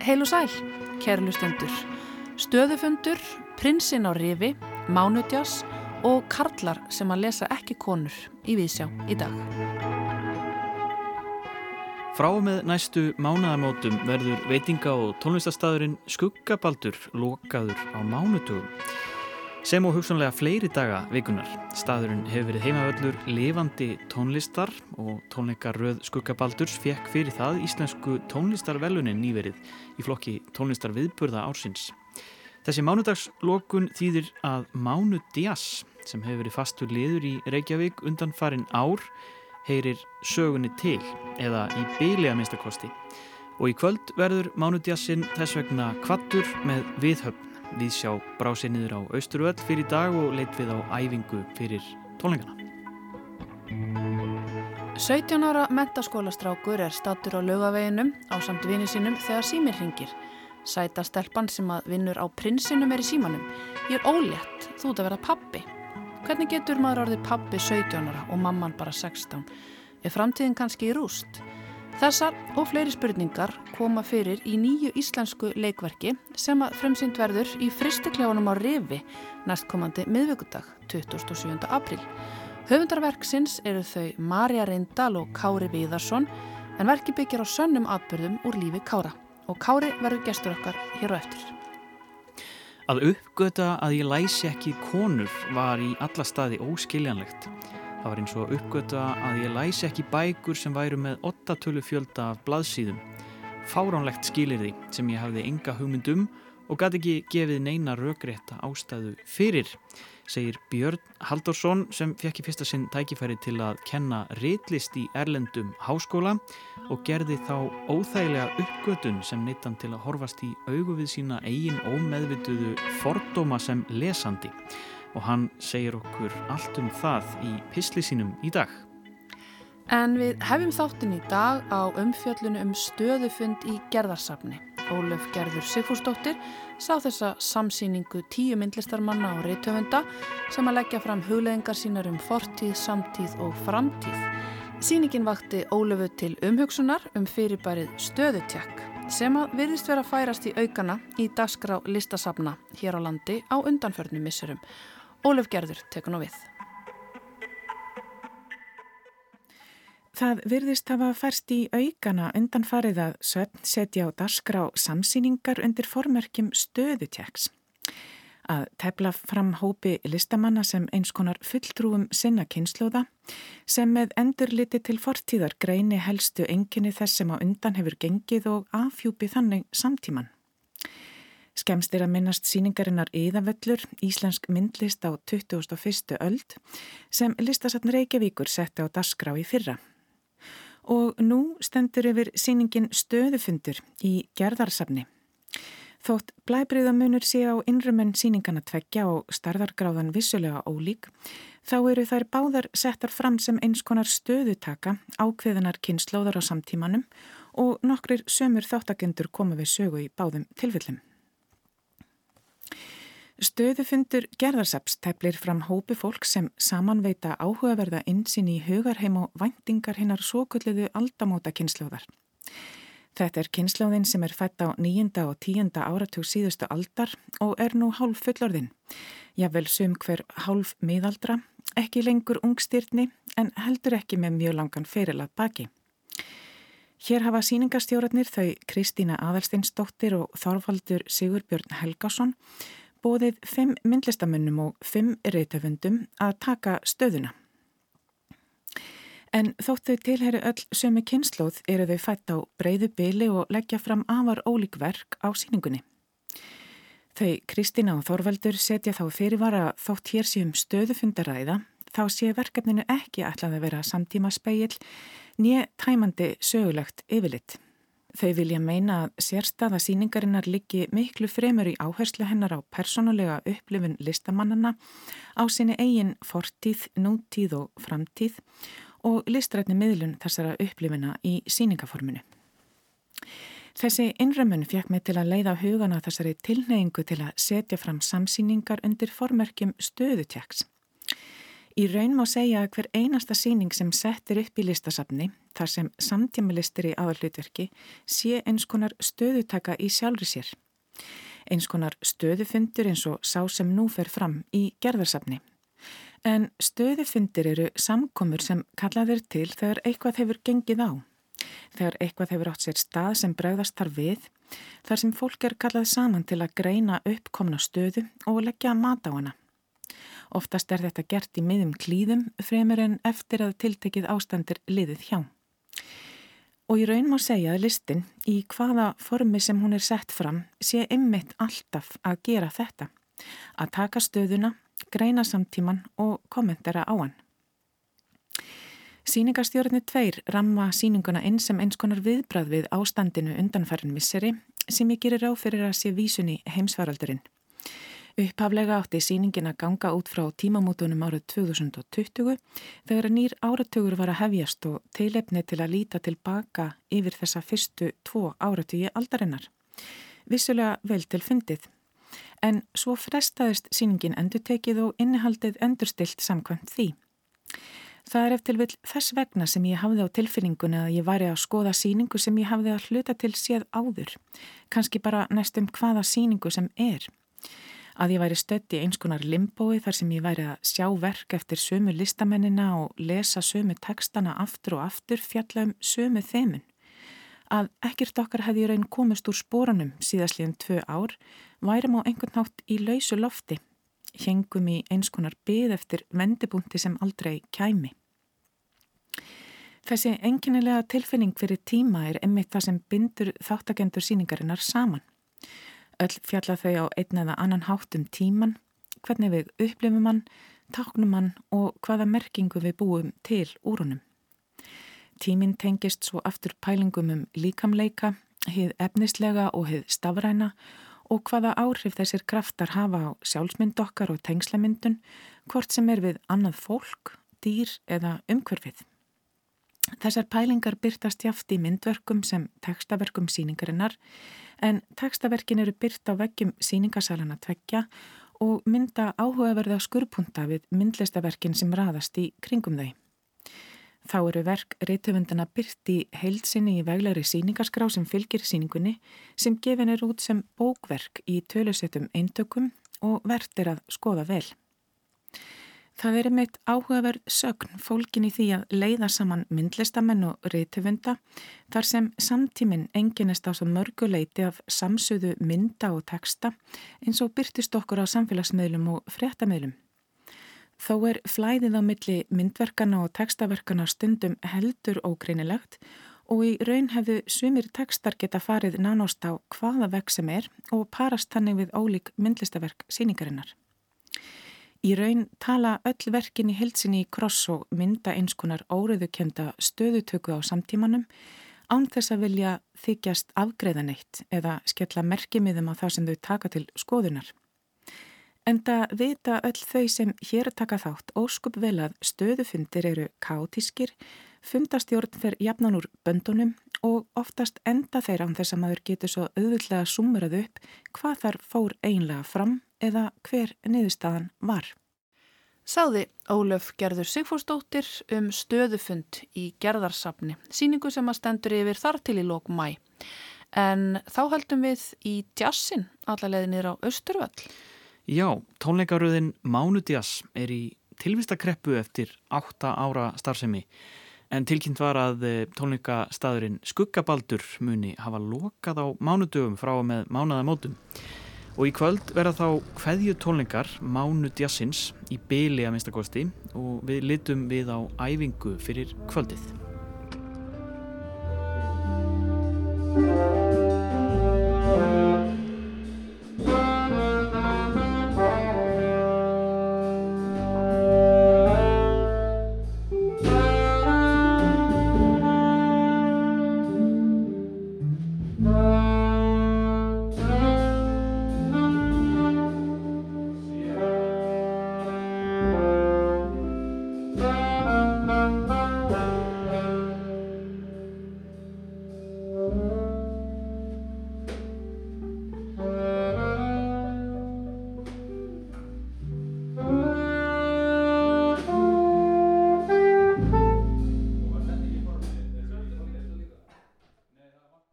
Heil og sæl, kærlustendur. Stöðufundur, prinsinn á rifi, mánutjas og karlar sem að lesa ekki konur í Vísjá í dag. Frá með næstu mánaðamótum verður veitinga og tónlistastæðurinn Skuggabaldur lokaður á mánutugum. Sem og hugsanlega fleiri daga vikunar. Staðurinn hefur verið heimavöllur levandi tónlistar og tónleikaröð Skuggabaldurs fekk fyrir það íslensku tónlistarvelunin nýverið í flokki tónlistar viðburða ársins. Þessi mánudagslokun þýðir að Mánu Díaz sem hefur verið fastur liður í Reykjavík undan farin ár heyrir sögunni til eða í byli að minnstakosti. Og í kvöld verður Mánu Díazinn þess vegna kvattur með viðhöfn Við sjá brásið niður á Austurvöll fyrir dag og leitt við á æfingu fyrir tónleikana. 17 ára mentaskólastrákur er statur á laugaveginum á samt vini sínum þegar símir ringir. Sæta stelpann sem að vinnur á prinsinum er í símanum. Ég er ólétt, þú ert að vera pappi. Hvernig getur maður orðið pappi 17 ára og mamman bara 16? Er framtíðin kannski í rúst? Þessar og fleiri spurningar koma fyrir í nýju íslensku leikverki sem að fremsynd verður í fristekljáunum á Rifi næstkomandi miðvöggudag 27. apríl. Höfundarverksins eru þau Marja Reyndal og Kári Viðarsson en verki byggjar á sönnum atbyrðum úr lífi Kára og Kári verður gestur okkar hér á eftir. Að uppgöta að ég læsi ekki konur var í alla staði óskiljanlegt. Það var eins og uppgöta að ég læsi ekki bækur sem væru með 8 tölu fjölda af blaðsíðum. Fáránlegt skilir því sem ég hafði enga hugmyndum og gæti ekki gefið neina rökrétta ástæðu fyrir, segir Björn Haldorsson sem fekk í fyrsta sinn tækifæri til að kenna reitlist í Erlendum háskóla og gerði þá óþægilega uppgötun sem neittan til að horfast í augu við sína eigin ómeðvituðu fordóma sem lesandi og hann segir okkur allt um það í pisli sínum í dag. En við hefum þáttin í dag á umfjöllunu um stöðufund í gerðarsafni. Ólöf Gerður Sigfúrsdóttir sá þessa samsýningu tíu myndlistarmanna og reytöfunda sem að leggja fram hugleðingar sínar um fortíð, samtíð og framtíð. Sýningin vakti Ólöfu til umhugsunar um fyrirbærið stöðutjakk sem að virðist vera að færast í aukana í dagskrá listasafna hér á landi á undanförnum missurum Ólef Gerður tekur nú við. Það virðist hafa færst í aukana undan farið að söfn setja á dasgra á samsýningar undir formerkjum stöðutjeks. Að tefla fram hópi listamanna sem eins konar fulltrúum sinna kynnslóða sem með endurliti til fortíðar greini helstu enginni þess sem á undan hefur gengið og afhjúpi þannig samtíman. Skemst er að minnast síningarinnar Íðavöllur, Íslensk myndlist á 21. öld sem listasatn Reykjavíkur setti á dasgrá í fyrra. Og nú stendur yfir síningin stöðufundur í gerðarsafni. Þótt blæbriðamunur sé á innrumenn síningana tveggja og starðargráðan vissulega ólík, þá eru þær báðar settar fram sem eins konar stöðutaka ákveðinar kynnslóðar á samtímanum og nokkrir sömur þáttakendur koma við sögu í báðum tilfellum. Stöðufundur gerðarsaps teflir fram hópi fólk sem samanveita áhugaverða insinn í hugarheim og væntingar hinnar svo kulliðu aldamóta kynnslóðar. Þetta er kynnslóðin sem er fætt á nýjunda og tíunda áratug síðustu aldar og er nú hálf fullorðin. Jável sum hver hálf miðaldra, ekki lengur ungstyrni en heldur ekki með mjög langan ferilað baki. Hér hafa síningastjóratnir þau Kristína Aðalsteinsdóttir og Þorvaldur Sigurbjörn Helgason bóðið fimm myndlistamönnum og fimm reytafundum að taka stöðuna. En þótt þau tilheri öll sömu kynnslóð eru þau fætt á breyðu byli og leggja fram afar ólík verk á síningunni. Þau Kristina og Þorvaldur setja þá fyrirvara þótt hér séum stöðufundaræða þá sé verkefninu ekki ætlað að vera samtíma speil nýja tæmandi sögulegt yfirlitt. Þau vilja meina að sérstaða síningarinnar liggi miklu fremur í áherslu hennar á personulega upplifun listamannana á sinni eigin fortíð, nútíð og framtíð og listrætni miðlun þessara upplifuna í síningaforminu. Þessi innrömmun fjekk mig til að leiða hugana þessari tilneyingu til að setja fram samsýningar undir formerkjum stöðutjaks. Í raun má segja að hver einasta síning sem settir upp í listasafni, þar sem samtímalistir í aðalutverki, sé eins konar stöðutaka í sjálfri sér. Eins konar stöðufundur eins og sá sem nú fer fram í gerðarsafni. En stöðufundir eru samkomur sem kallaðir til þegar eitthvað hefur gengið á þegar eitthvað hefur átt sér stað sem bregðast þar við, þar sem fólk er kallað saman til að greina uppkomna stöðu og leggja mat á hana. Oftast er þetta gert í miðum klíðum fremur en eftir að tiltekið ástandir liðið hjá. Og í raun má segja að listin í hvaða formi sem hún er sett fram sé ymmit alltaf að gera þetta, að taka stöðuna, greina samtíman og kommentera á hann. Sýningarstjórnir tveir ramma síninguna inn sem eins konar viðbrað við ástandinu undanfærin misseri sem ég gerir á fyrir að sé vísunni heimsvaraldurinn. Upphaflega átti síningin að ganga út frá tímamótunum árið 2020 þegar nýr áratögur var að hefjast og teilefni til að líta tilbaka yfir þessa fyrstu tvo áratögi aldarinnar. Vissulega vel til fundið. En svo frestaðist síningin endurtekið og innihaldið endurstilt samkvæmt því. Það er eftir vil þess vegna sem ég hafði á tilfinningunni að ég væri að skoða síningu sem ég hafði að hluta til séð áður, kannski bara næstum hvaða síningu sem er. Að ég væri stött í eins konar limbói þar sem ég væri að sjá verk eftir sömu listamennina og lesa sömu tekstana aftur og aftur fjalla um sömu þemun. Að ekkert okkar hefði raun komist úr spórunum síðastlíðan tvö ár værum á einhvern nátt í lausu lofti, hengum í eins konar byð eftir vendibúnti sem aldrei kæmi. Þessi enginnilega tilfinning fyrir tíma er emmitt það sem bindur þáttakendur síningarinnar saman. Öll fjalla þau á einn eða annan hátt um tíman, hvernig við upplifum hann, táknum hann og hvaða merkingu við búum til úrunum. Tímin tengist svo aftur pælingum um líkamleika, hið efnislega og hið stafræna og hvaða áhrif þessir kraftar hafa á sjálfsmynd okkar og tengslamyndun, hvort sem er við annað fólk, dýr eða umhverfið. Þessar pælingar byrtast jáft í myndverkum sem tekstaverkum síningarinnar en tekstaverkin eru byrt á veggjum síningasalana tveggja og mynda áhugaverða skurpunta við myndlistaverkin sem raðast í kringum þau. Þá eru verk reytöfundana byrt í heilsinni í veglegri síningaskrá sem fylgir síningunni sem gefin er út sem bókverk í tölusettum eintökum og verðt er að skoða vel. Það er meitt áhugaverð sögn fólkin í því að leiða saman myndlistamenn og reytifunda þar sem samtíminn enginist á svo mörguleiti af samsöðu mynda og texta eins og byrtist okkur á samfélagsmiðlum og fréttamiðlum. Þó er flæðið á milli myndverkana og textaverkana stundum heldur ógreinilegt og í raun hefðu sumir textar geta farið nánást á hvaða veg sem er og parast þannig við ólík myndlistaverk síningarinnar. Í raun tala öll verkin í heilsinni í kross og mynda einskonar óriðukenda stöðutöku á samtímanum án þess að vilja þykjast afgreðan eitt eða skella merkimiðum á það sem þau taka til skoðunar. Enda vita öll þau sem hér taka þátt óskup vel að stöðufundir eru kátískir, fundastjórn fer jafnan úr böndunum og oftast enda þeir án þess að maður getur svo auðvitlega sumurað upp hvað þar fór einlega fram eða hver niðurstaðan var. Sáði Ólöf Gerður Sigfúrsdóttir um stöðufund í gerðarsafni, síningu sem að stendur yfir þar til í lók mæ. En þá heldum við í jazzin allavega niður á Östurvall. Já, tónleikaröðin Mánudjass er í tilvistakreppu eftir 8 ára starfsemi. En tilkynnt var að eh, tónleikastadurinn Skuggabaldur muni hafa lokað á mánudögum frá með mánaðamótum. Og í kvöld verða þá hveðju tónleikar Mánu Djassins í byli að minnstakosti og við litum við á æfingu fyrir kvöldið.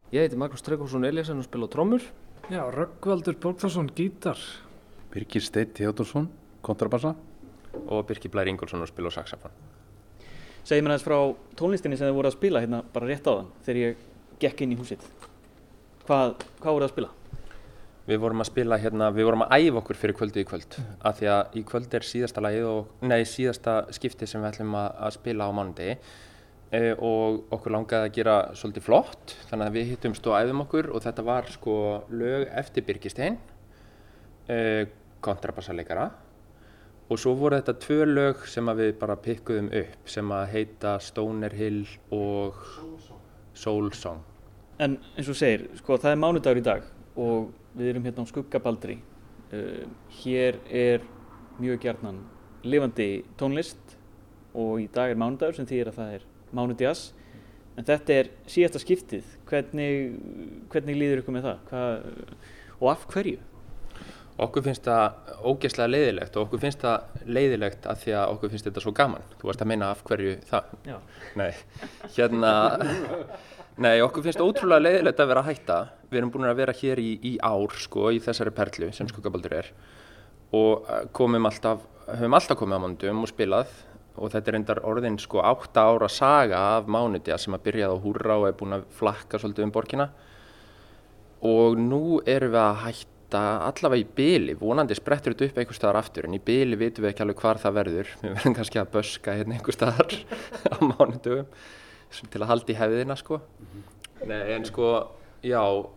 Ég heiti Magnús Tryggvarsson Eliasson og spila á trommur. Já, Röggvaldur Borgþórsson, gítar. Birgir Steit Theodorsson, kontrabassa. Og Birgir Blær Ingolson og spila á saxafón. Segð mér aðeins frá tónlistinni sem þið voru að spila hérna bara rétt á þann þegar ég gekk inn í húsitt. Hvað, hvað voru að spila? Við vorum að spila hérna, við vorum að æfa okkur fyrir kvöldu í kvöld. Mm. Af því að í kvöld er síðasta lagið og, nei, síðasta skipti sem við ætlum að, að spila á mánundegi e, og okkur langaði að gera svolítið flott þannig að við hittumst og æfum okkur og þetta var sko lög eftir Birgistein e, kontrabassarleikara og svo voru þetta tvö lög sem við bara pikkuðum upp sem að heita Stoner Hill og Soul Song. En eins og segir, sko það er mánudagur í dag og við erum hérna á Skuggabaldri. Uh, hér er mjög gjarnan lifandi tónlist og í dag er mánudagur sem þýðir að það er mánudjas en þetta er síðasta skiptið hvernig, hvernig líður ykkur með það Hvað, og af hverju? Okkur finnst það ógeðslega leiðilegt og okkur finnst það leiðilegt að því að okkur finnst þetta svo gaman. Þú varst að meina af hverju það? Já. Nei, hérna, nei, okkur finnst ótrúlega leiðilegt að vera að hætta. Við erum búin að vera hér í, í ár, sko, í þessari perlu sem Skuggabaldur er og eh, komum alltaf, höfum alltaf komið á mándum og spilað og þetta er endar orðin sko átta ára saga af mánudja sem að byrjaði á húrra og er búin að flakka svolítið um borkina og nú erum við að hætta allavega í byli, vonandi sprettur þetta upp einhver staðar aftur en í byli vitum við ekki alveg hvar það verður, við verðum kannski að böska hérna einhver staðar á mánudögum til að halda í hefðina sko. Nei, en sko já, uh,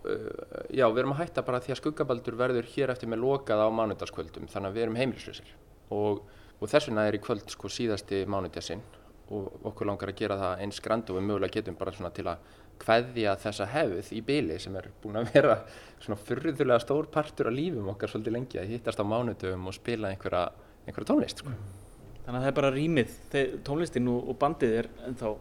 já, við erum að hætta bara því að skuggabaldur verður hér eftir með lokað á mánudagskvöldum þannig að við erum heimilislausir. Og og þess vegna er í kvöld sko síðasti mánudjasinn og okkur langar að gera það eins grand og við mögulega getum bara svona til að hveðja þessa hefð í byli sem er búin að vera svona fyrðulega stór partur af lífum okkar svolítið lengi að hittast á mánudöfum og spila einhverja, einhverja tónlist sko. Þannig að það er bara rýmið, tónlistin og bandið er ennþá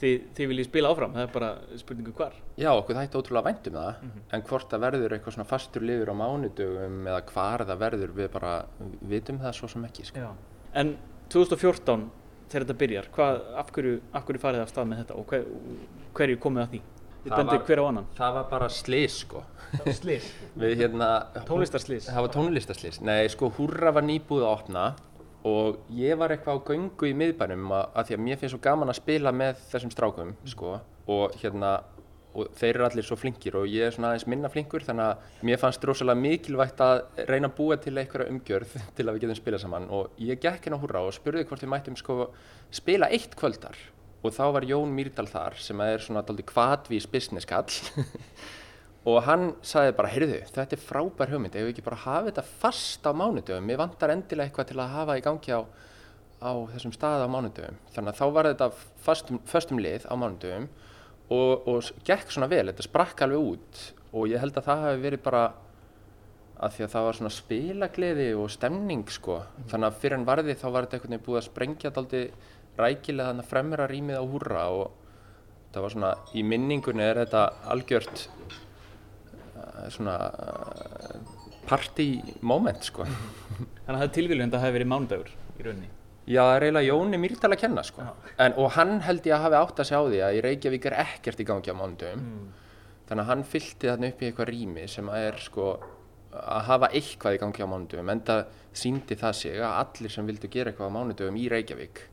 þið, þið viljið spila áfram, það er bara spurningu hvar. Já, okkur þætti ótrúlega væntum það, mm -hmm. en hvort það verður eitthvað svona fastur lifur á mánudögum eða hvar það verður, við bara vitum það svo sem ekki. Sko. En 2014, þegar þetta byrjar, hvað, af hverju, af hverju farið það af stað með þetta og hver, hverju komið að því? Þið bendið hver á annan? Það var bara slís sko. Það var slís? hérna, tónlistarslís? Það var tónlistarslís. Nei, sko, húrra var nýbúið að opna og ég var eitthvað á göngu í miðbænum að, að því að mér finnst svo gaman að spila með þessum strákum sko. Og hérna og þeir eru allir svo flinkir og ég er svona aðeins minna flinkur þannig að mér fannst rosalega mikilvægt að reyna að búa til einhverja umgjörð til að við getum spilað saman. Og ég gekk hérna húrra og spurði hvort við mættum sko spila eitt kvöldar. Og þá var Jón Myrdal þar sem er svona daldi kvadvís business kall og hann sagði bara, heyrðu, þetta er frábær hugmynd. Ef við ekki bara hafa þetta fast á mánudöfum við vantar endilega eitthvað til að hafa í gangi á, á þessum stað á mánudöfum þannig að þá var þetta fastum, fastum lið á mánudöfum og, og gekk svona vel, þetta sprakk alveg út og ég held að það hefði verið bara að því að það var svona spilagleði og stemning sko. Mm. þannig að fyrir en varði þá var þetta veginn búið að sprengja daldi rækilega þannig að fremra rýmið á húrra og það var svona í minningunni er þetta algjört svona uh, party moment sko. Þannig að það er tilvíðilegt að það hefði verið mánudagur í rauninni? Já, það er eiginlega Jóni Mýrdal að kenna sko. En, og hann held ég að hafi átt að sjá því að í Reykjavík er ekkert í gangi á mánudögum. Mm. Þannig að hann fylgti þarna upp í eitthvað rými sem að er sko að hafa eitthvað í gangi á mánudögum. En það síndi það sig að allir sem vildu gera eitthvað á mánudögum í Reykjavík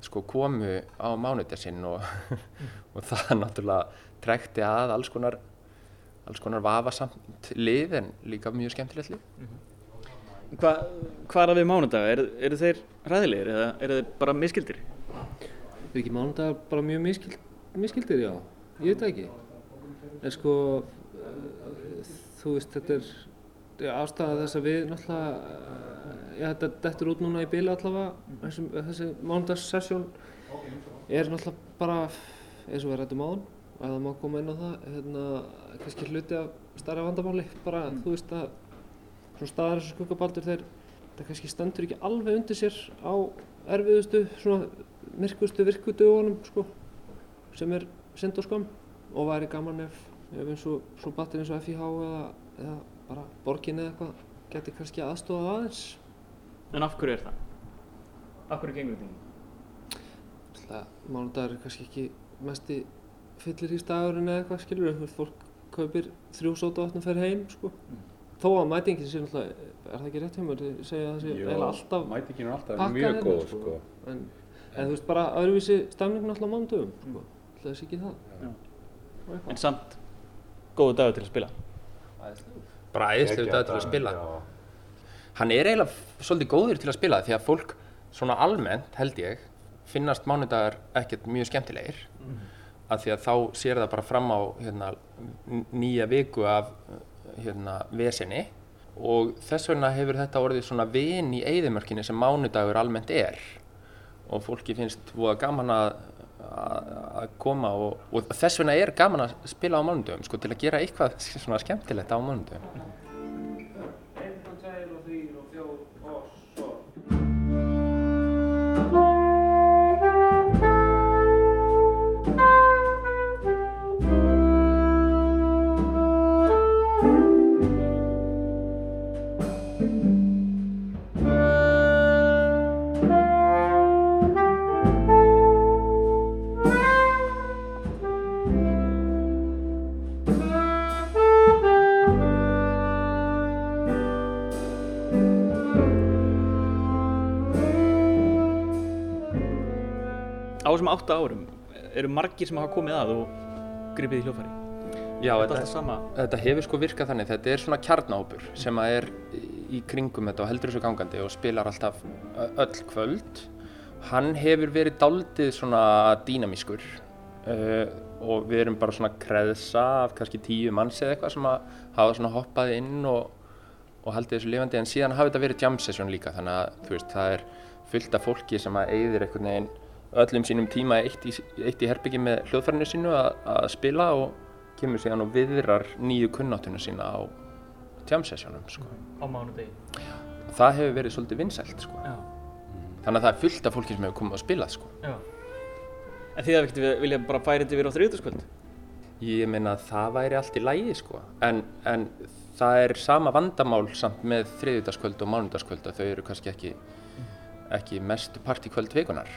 sko komu á mánudagsinn og, og það náttúrulega trekti að alls konar alls konar vafasamt lið en líka mjög skemmtilegt lið. Mm -hmm. Hva, hvað er það við mánudaga? Eru er þeir ræðilegir eða eru þeir bara miskildir? Er ekki mánudaga bara mjög miskild, miskildir, já. Ég veit ekki. En sko, þú veist, þetta er ástæða þess að við náttúrulega, já þetta dettur út núna í bila allavega, þessi, þessi mánudagssessjón er náttúrulega bara eins og við rættum á hann og ef það má koma inn á það hérna, kannski hluti af starra vandamáli bara mm. þú veist að svona staðar eins og skuggabaldur þeir það kannski stendur ekki alveg undir sér á erfiðustu svona myrkustu virkudögunum sko sem er synd og skam og væri gaman ef, ef eins og svo batir eins og FIH eða, eða bara borgin eða eitthvað geti kannski aðstofað aðeins En af hverju er það? Af hverju gengur þetta? Mánudagur er kannski ekki mest í fyllir í stagurinn eða eitthvað skilur við, fólk kaupir þrjú sóta vatn og fer heim sko. Þó að mætingin sé náttúrulega, er það ekki rétt hjá mér, ég segja að það sé eiginlega alltaf Mætingin er alltaf mjög góð sko. sko. En, en þú veist bara öðruvísi náttúrulega á mánudöfum, sko. Það sé ekki það. Já. Og eitthvað. En samt góðu dagur til að spila. bara æðislega dag til að spila hann er eiginlega svolítið góður til að spila því að fólk svona almennt held ég finnast mánudagar ekkert mjög skemmtilegir af því að þá sér það bara fram á hérna, nýja viku af hérna, vesinni og þess vegna hefur þetta orðið svona vin í eyðimörkinni sem mánudagur almennt er. Og fólki finnst voða gaman að að að koma og, og þess vegna er gaman að spila á mánudögum sko, til að gera eitthvað svona skemmtilegt á mánudögum þessum átta árum eru margir sem hafa komið að og gripið í hljófæri. Já, Þetta þetta, þetta hefur sko virkað þannig, þetta er svona kjarnápur sem að er í kringum þetta og heldur þessu gangandi og spilar alltaf öll kvöld. Hann hefur verið daldið svona dýnamískur uh, og við erum bara svona kreðsa af kannski tíu manns eða eitthvað sem að hafa svona hoppað inn og, og haldið þessu lifandi en síðan hafi þetta verið jam session líka þannig að þú veist það er fullt af fólki sem að eigðir einhvern veginn öllum sínum tíma eitt í, eitt í herbyggi með hljóðfærinu sínu að, að spila og kemur síðan og viðrar nýju kunnáttuna sína á jam sessionum sko. Á mánudegi. það hefur verið svolítið vinsælt sko. Þannig að það er fullt af fólki sem hefur komið að spila sko. En þið hafði ekkert vilja bara færa þetta yfir á þriðutaskvöld? Ég meina að það væri allt í lægi sko. en, en það er sama vandamál samt með þriðjudagskvöld og mánudagskvöld að þau eru kannski ekki, ekki mest partíkvöld vikunar.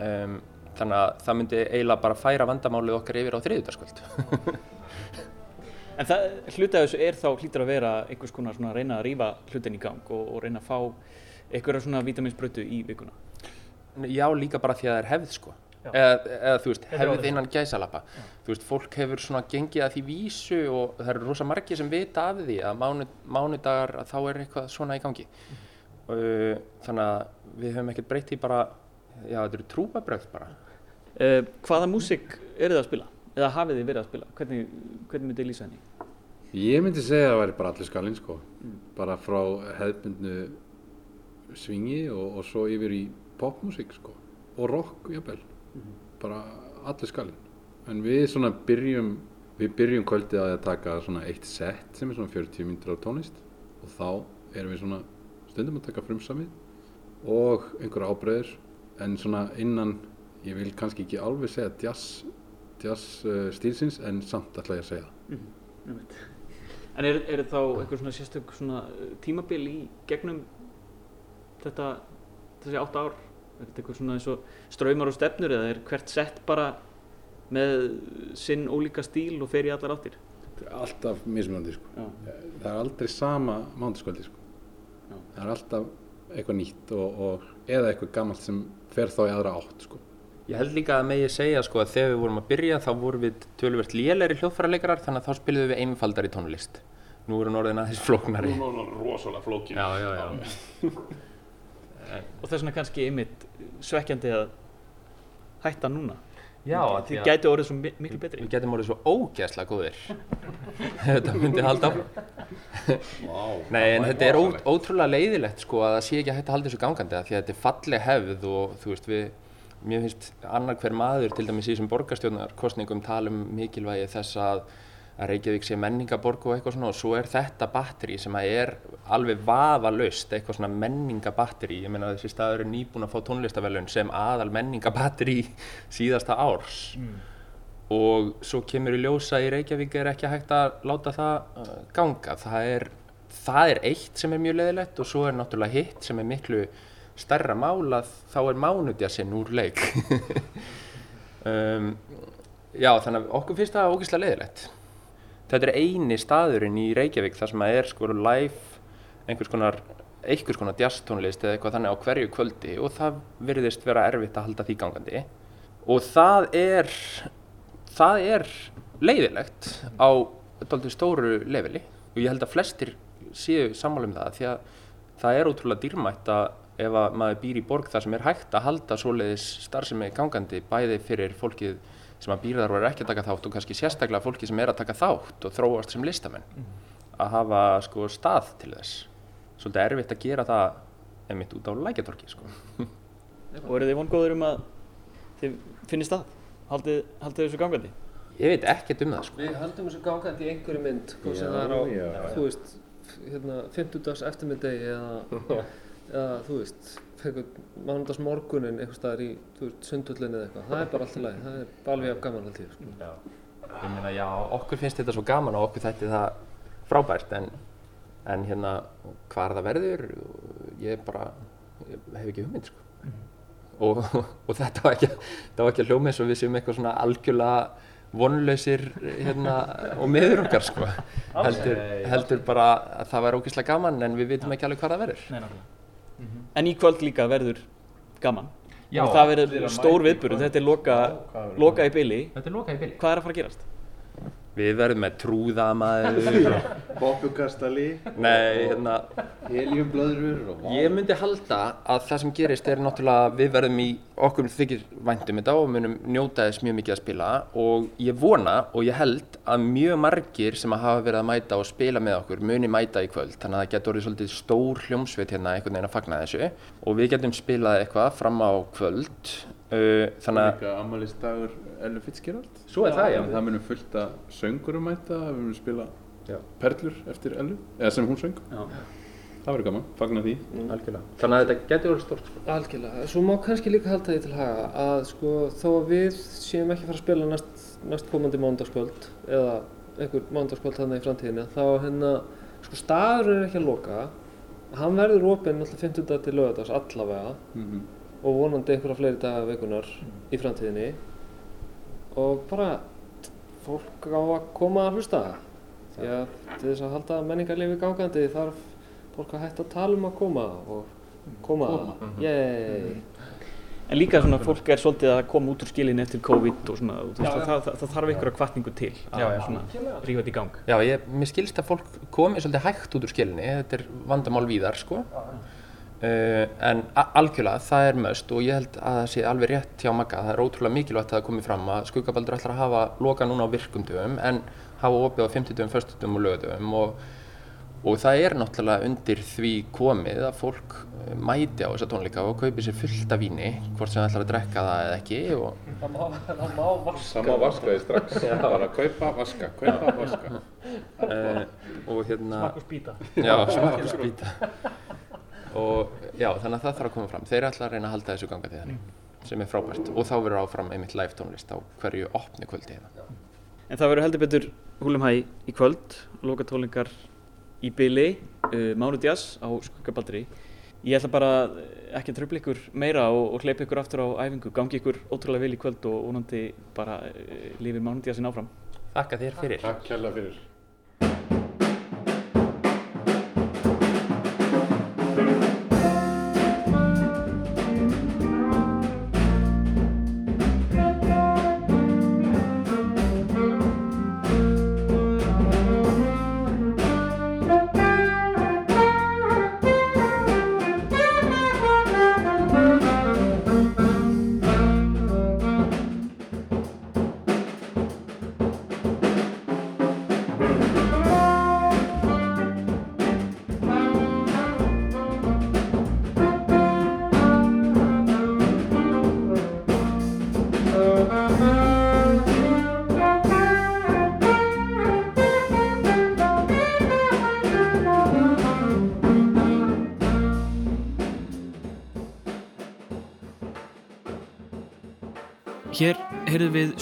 Um, þannig að það myndi eiginlega bara færa vandamálið okkar yfir á þriðjudagskvöld. En það, hluti af þessu er þá hlýtur að vera einhvers konar svona að reyna að rífa hlutin í gang og, og reyna að fá einhverja svona vitaminsbrötu í vikuna. Já, líka bara því að það er hefð sko. Eða, eða þú veist, Þetta hefð orðið. innan gæsalappa. Þú veist, fólk hefur svona gengið að því vísu og það eru rosa margir sem vita af því að mánu, mánudagar að þá er eitthvað svona í gangi. Uh, þannig að við höfum ekkert breytt í bara, já þetta eru trúabröð bara. Uh, hvaða músík eru þið að spila? Eða hafið þið verið að spila? Hvernig, hvernig myndið lýsa henni? Ég myndi segja að það væri bara allir skalinn sko. Bara frá hefðbundnu svingi og, og svo yfir í popmusík sko. Og rock, jafnvel. Bara allir skalinn. En við svona byrjum, við byrjum kvöldið að taka svona eitt set sem er svona 40 myndir af tónlist. Og þá erum við svona stundum að taka frumsamið og einhverja ábreyður. En svona innan, ég vil kannski ekki alveg segja jazz, jazz uh, stílsins, en samt ætla ég að segja það. En er, er þá einhver svona sérstök svona uh, tímabil í gegnum þetta, þessi átta ár? Eitthvað svona eins og ströymar og stefnur eða er hvert sett bara með sinn ólíka stíl og fer í allar áttir? Alltaf mismunandi sko. Já. Það er aldrei sama mándaskvöldi sko. Það er alltaf eitthvað nýtt og, og eða eitthvað gammalt sem fer þá í aðra átt sko. Ég held líka að megi segja sko að þegar við vorum að byrja þá vorum við töluvert lélæri hljóðfæraleikarar þannig að þá spiliðum við einfaldari tónlist. Nú erum við orðin aðeins flóknari. Nú er rosalega flókin. Já, já, já. Og þess vegna kannski einmitt svekkjandi að hætta núna. Já, að Þið að- gætu orðið svo mi- miklu betri. Við getum orðið svo ógeðslega góðir. þetta myndi halda áfram. Wow, Nei, en þetta er ó, ótrúlega leiðilegt sko að það sé ekki hægt að halda þessu gangandi af því að þetta er falleg hefð og þú veist við, mér finnst annar hver maður til dæmis í þessum borgarstjórnarkostningum tala um mikilvægi þess að að Reykjavík sé menningaborg og eitthvað svona og svo er þetta batteri sem að er alveg vafalaust eitthvað svona menningabatteri ég meina þessi staður er nýbúin að fá tónlistavelun sem aðal menningabatteri síðasta árs. Og svo kemur í ljósa í Reykjavík er ekki hægt að láta það uh, ganga. Það er, það er eitt sem er mjög leðilegt og svo er náttúrulega hitt sem er miklu stærra mál að þá er mánudjasinn úr leik. Um, Já, þannig að okkur finnst það ógeðslega leiðilegt. Þetta er eini staðurinn í Reykjavík þar sem að er sko live einhvers konar, einhvers konar jazztónlist eða eitthvað þannig á hverju kvöldi og það virðist vera erfitt að halda því gangandi. Og það er, það er leiðilegt á doldið stóru leveli og ég held að flestir séu sammála um það því að það er ótrúlega dýrmætt að ef að maður býr í borg þar sem er hægt að halda svoleiðis starfsemi gangandi bæði fyrir fólkið sem að og er ekki að taka þátt og kannski sérstaklega fólki sem er að taka þátt og þróast sem listamenn að hafa sko stað til þess svolítið erfitt að gera það einmitt út á lækjatorki sko. Og eru þið vongóður um að þið finnist það? Haldið, haldið þessu gangandi? ég veit ekkert um það sko. Við höldum þessu gangandi í einhverju mynd, Já, það er á, já. þú veist, hérna, 50 eftirmyndegi eða, eða, þú veist, mánundags morgunin einhver staðar í, sundhullinni eða eitthvað. Það er bara alltaf lægi, það er alveg af gaman ég, sko. ég meina já, okkur finnst þetta svo gaman og okkur þætti það frábært en, en hérna hvar það verður ég bara ég hef ekki hugmynd sko. og, og þetta var ekki þetta var ekki að hljóma eins og við séum eitthvað svona algjörlega vonlausir hérna, og meður okkar sko. heldur, heldur bara að það væri ógeðslega gaman en við vitum ekki alveg hvað það verður. En í kvöld líka verður gaman. Já. og það verður stór viðburð, þetta er loka, loka í byli. Þetta er lokað í bili Hvað er að fara að gerast? Við verðum með trúðamaður. Bobbukastali, Nei, hérna. Heliumblöðrur og... Ég myndi halda að það sem gerist er náttúrulega við verðum í okkur þykir væntum þetta og munum njóta þess mjög mikið að spila. Og ég vona og ég held að mjög margir sem að hafa verið að mæta og spila með okkur muni mæta í kvöld. Þannig að það getur orðið svolítið stór hljómsveit hérna einhvern veginn að fagna þessu. Og við getum spilað eitthvað fram á kvöld þannig að Líka ammaliðsdagur Ellu Fitzgerald. Svo er það, já. Það munum fullt að söngurum mæta, við munum spila Já. perlur eftir Ellu, eða sem hún söng. Já. Það verður gaman, fagna því. algjörlega þannig að þetta getur orðið stórt sko. Algjörlega. Svo má kannski líka halda því til haga að sko þó að við séum ekki að fara að spila næst, næst komandi mánudagskvöld eða einhver mánudagskvöld þannig í framtíðinni þá hérna sko staður er ekki að loka hann verður opinn alltaf 50 til lögadags allavega Mm og vonandi einhverja fleiri daga vikunar í framtíðinni. Og bara fólk á að koma að hlusta. Því að til þess að halda menningarlifi gangandi þarf fólk að hætta að tala um að koma og koma, yey En líka svona fólk er svolítið að koma út úr skilinni eftir COVID og svona, þú veist, það, það, það, það þarf einhverja kvartningu til að Já, já. svona rífa þetta í gang. Já, ég, mér skilst að fólk komi svolítið hægt út úr skilinni, þetta er vandamál víðar sko. Uh, en algjörlega, það er möst og ég held að það sé alveg rétt hjá Magga, það er ótrúlega mikilvægt að það komi fram að Skuggabaldur ætlar að hafa loka núna á virkumdöfum en hafa opið á 50 dögum, 40 dögum og lögadögum og, og það er náttúrulega undir því komið að fólk eh, mæti á þessa tónleika og kaupi sér fullt af víni, hvort sem það ætlar að drekka það eða ekki og það má, það má vaska Það má vaska því strax. Bara kaupa, vaska, kaupa, vaska. uh, og hérna og spýta. Já, smakk og já, þannig að það þarf að koma fram þeir ætla að reyna að halda þessu ganga því sem er frábært og þá verður áfram einmitt live tónlist á hverju opni kvöldi hérna. En það verður heldur betur húlum hæ í kvöld, loka tónleikar í byli, uh, Mánu Djass á Skuggabaldri. Ég ætla bara ekki að tröfla ykkur meira og, og hleypa ykkur aftur á æfingu, gangi ykkur ótrúlega vel í kvöld og vonandi bara uh, lifir Mánu Djassin áfram. Þakka þér fyrir Takk kærlega fyrir.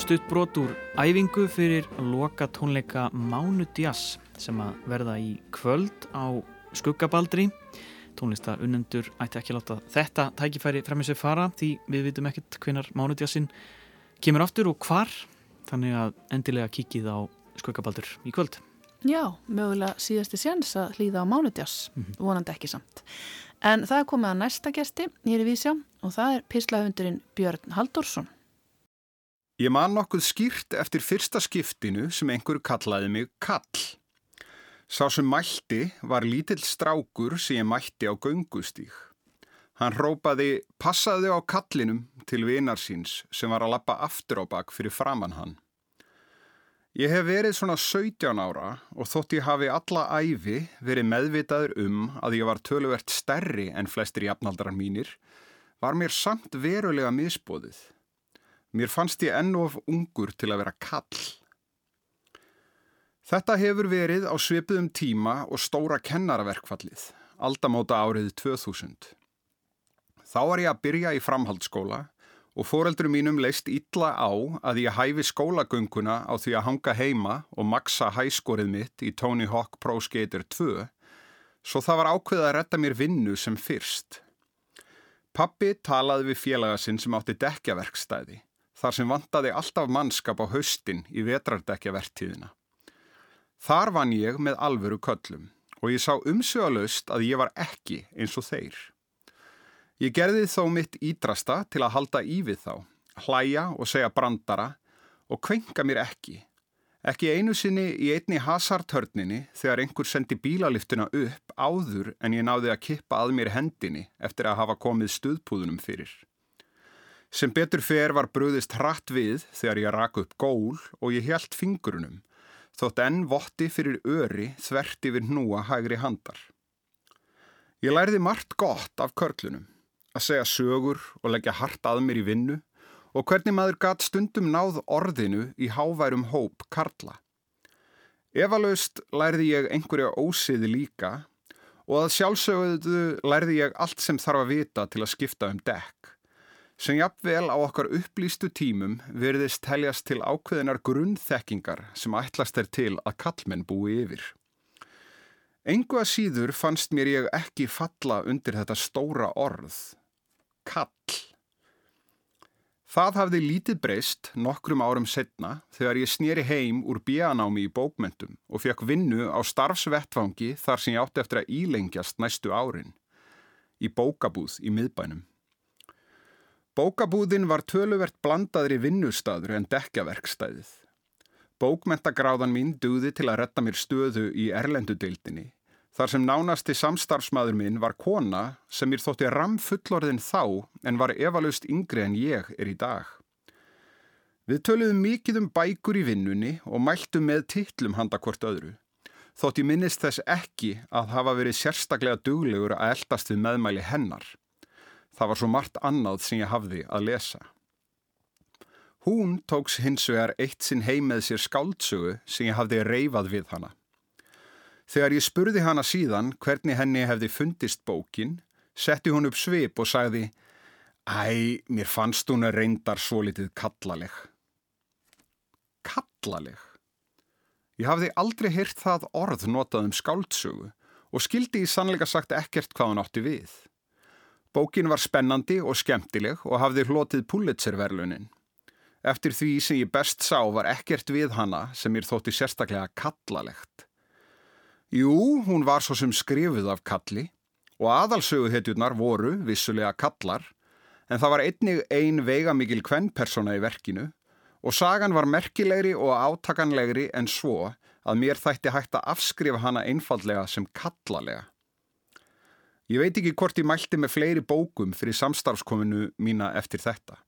Stutt brot úr æfingu fyrir loka tónleika Mánu Djass sem að verða í kvöld á Skuggabaldri. Tónlista unnendur ætti ekki láta þetta tækifæri fremið sér fara því við vitum ekkert hvenar Mánu Djassin kemur aftur og hvar. þannig að endilega kikið á skuggabaldur í kvöld. Já, mögulega síðasti séns að hlýða á mánudjás, mm -hmm. vonandi ekki samt. En það er komið að næsta gesti, ég er í Vísjá og það er pislahundurinn Björn Haldursson. Ég man nokkuð skýrt eftir fyrsta skiptinu sem einhverju kallaði mig kall. Sá sem mælti var lítill strákur sem ég mætti á göngustík. Hann rópaði passaði á kallinum til vinar síns sem var að lappa aftur á bak fyrir framann hann. Ég hef verið svona 17 ára og þótt ég hafi alla æfi verið meðvitaður um að ég var töluvert stærri en flestir jafnaldrar mínir, var mér samt verulega misbóðið. Mér fannst ég enn of ungur til að vera kall. Þetta hefur verið á svipuðum tíma og stóra kennaraverkfallið, aldamóta árið 2000. Þá var ég að byrja í framhaldsskóla og fóreldurum mínum leist illa á að ég hæfi skólagönguna á því að hanga heima og maksa hæskorið mitt í Tony Hawk Pro Skater 2 svo það var ákveðið að retta mér vinnu sem fyrst. Pappi talaði við félaga sinn sem átti dekjaverkstæði þar sem vantaði alltaf mannskap á haustin í vetrardekjavertíðina. Þar vann ég með alvöru köllum og ég sá umsögalaust að ég var ekki eins og þeir. Ég gerði þó mitt ídrasta til að halda í við þá, hlæja og segja brandara og kvenka mér ekki. Ekki einu sinni í einni hasartörninni þegar einhver sendi bílaliftuna upp áður en ég náði að kippa að mér hendinni eftir að hafa komið stuðpúðunum fyrir. Sem betur fer var bröðist hratt við þegar ég rak upp gól og ég held fingurunum, þótt enn votti fyrir öri þvert yfir núa hægri handar. Ég lærði margt gott af körlunum að segja sögur og leggja hart að mér í vinnu og hvernig maður gatt stundum náð orðinu í háværum hóp karla. Efalaust lærði ég einhverja ósiði líka og að sjálfsögðu lærði ég allt sem þarf að vita til að skipta um dekk, sem jafnvel á okkar upplýstu tímum verðist teljast til ákveðinar grunnþekkingar sem ætlast er til að kallmenn búi yfir. Engu að síður fannst mér ég ekki falla undir þetta stóra orð kall. Það hafði lítið breyst nokkrum árum setna þegar ég snýri heim úr bíanámi í bókmentum og fekk vinnu á starfsvettfangi þar sem ég átti eftir að ílengjast næstu árin. Í bókabúð í miðbænum. Bókabúðin var töluvert blandaðri vinnustadur en dekjaverkstæðið. Bókmentagráðan mín duði til að retta mér stöðu í erlendudeildinni Þar sem nánasti samstarfsmaður minn var kona sem mér þótti ram fullorðin þá en var efalust yngri en ég er í dag. Við töluðum mikið um bækur í vinnunni og mæltum með tittlum handa hvort öðru. Þótt ég minnist þess ekki að hafa verið sérstaklega duglegur að eldast við meðmæli hennar. Það var svo margt annað sem ég hafði að lesa. Hún tóks hins vegar eitt sinn heim með sér skáldsögu sem ég hafði reyfað við hana. Þegar ég spurði hana síðan hvernig henni hefði fundist bókin, setti hún upp svip og sagði Æ, mér fannst hún að reyndar svo litið kallaleg. Kallaleg? Ég hafði aldrei hýrt það orð notað um skáldsögu og skildi í sannleika sagt ekkert hvað hann átti við. Bókin var spennandi og skemmtileg og hafði hlotið Pulitzerverlunin. Eftir því sem ég best sá var ekkert við hana sem mér þótti sérstaklega kallalegt. Jú, hún var svo sem skrifuð af kalli og aðalsöguhetjurnar voru vissulega kallar en það var einnig ein veigamikil kvennpersona í verkinu og sagan var merkilegri og átakanlegri en svo að mér þætti hægt að afskrifa hana einfallega sem kallalega. Ég veit ekki hvort ég mælti með fleiri bókum fyrir samstarfskominu mína eftir þetta.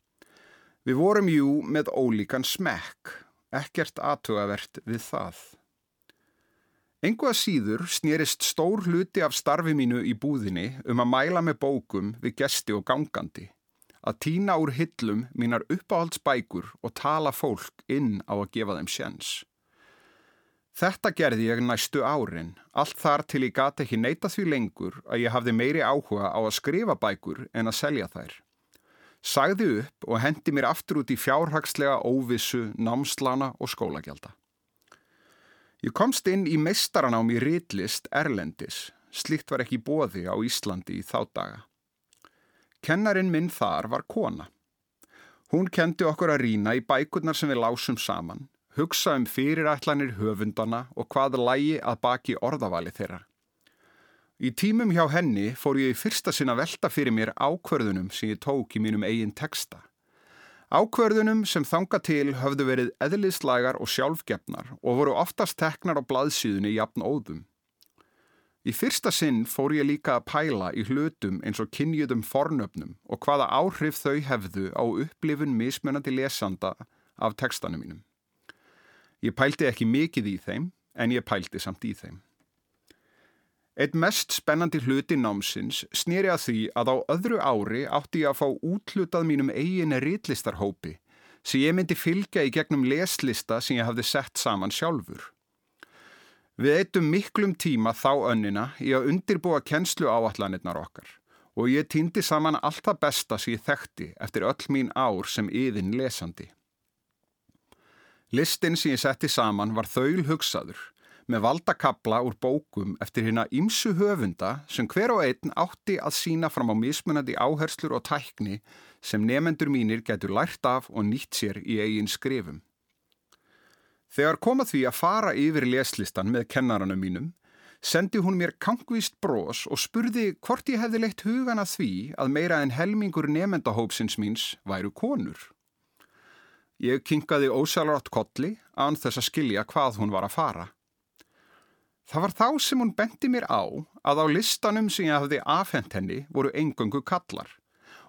Við vorum jú með ólíkan smekk, ekkert aðtugavert við það. Engu að síður snýrist stór hluti af starfi mínu í búðinni um að mæla með bókum við gesti og gangandi, að týna úr hillum mínar uppáhaldsbækur og tala fólk inn á að gefa þeim sjens. Þetta gerði ég næstu árin, allt þar til ég gati ekki neyta því lengur að ég hafði meiri áhuga á að skrifa bækur en að selja þær. Sagði upp og hendi mér aftur út í fjárhagslega óvissu, námslana og skólagjálta. Ég komst inn í meistaranám í ritlist Erlendis, slikt var ekki bóði á Íslandi í þá daga. Kennarin minn þar var kona. Hún kendi okkur að rína í bækurnar sem við lásum saman, hugsa um fyrirætlanir höfundana og hvað lægi að baki orðavali þeirra. Í tímum hjá henni fór ég í fyrsta sinna velta fyrir mér ákverðunum sem ég tók í mínum eigin texta. Ákverðunum sem þanga til höfðu verið eðlislagar og sjálfgefnar og voru oftast teknar á blaðsíðunni jafn óðum. Í fyrsta sinn fór ég líka að pæla í hlutum eins og kynjuðum fornöfnum og hvaða áhrif þau hefðu á upplifun mismunandi lesanda af tekstanum mínum. Ég pælti ekki mikið í þeim, en ég pælti samt í þeim. Eitt mest spennandi hluti námsins snýri að því að á öðru ári átti ég að fá útlutað mínum eigin rítlistarhópi sem ég myndi fylgja í gegnum leslista sem ég hafði sett saman sjálfur. Við eittum miklum tíma þá önnina í að undirbúa kennslu áallanirnar okkar og ég týndi saman allt það besta sem ég þekkti eftir öll mín ár sem yðin lesandi. Listin sem ég setti saman var þaul hugsaður með valdakabla úr bókum eftir hérna ímsu höfunda sem hver og einn átti að sína fram á mismunandi áherslur og tækni sem nefendur mínir getur lært af og nýtt sér í eigin skrifum. Þegar koma því að fara yfir leslistan með kennaranum mínum, sendi hún mér kangvíst brós og spurði hvort ég hefði leitt hugana því að meira en helmingur nefendahópsins míns væru konur. Ég kinkaði ósælrátt kolli án þess að skilja hvað hún var að fara. Það var þá sem hún bendi mér á að á listanum sem ég hafði afhent henni voru engöngu kallar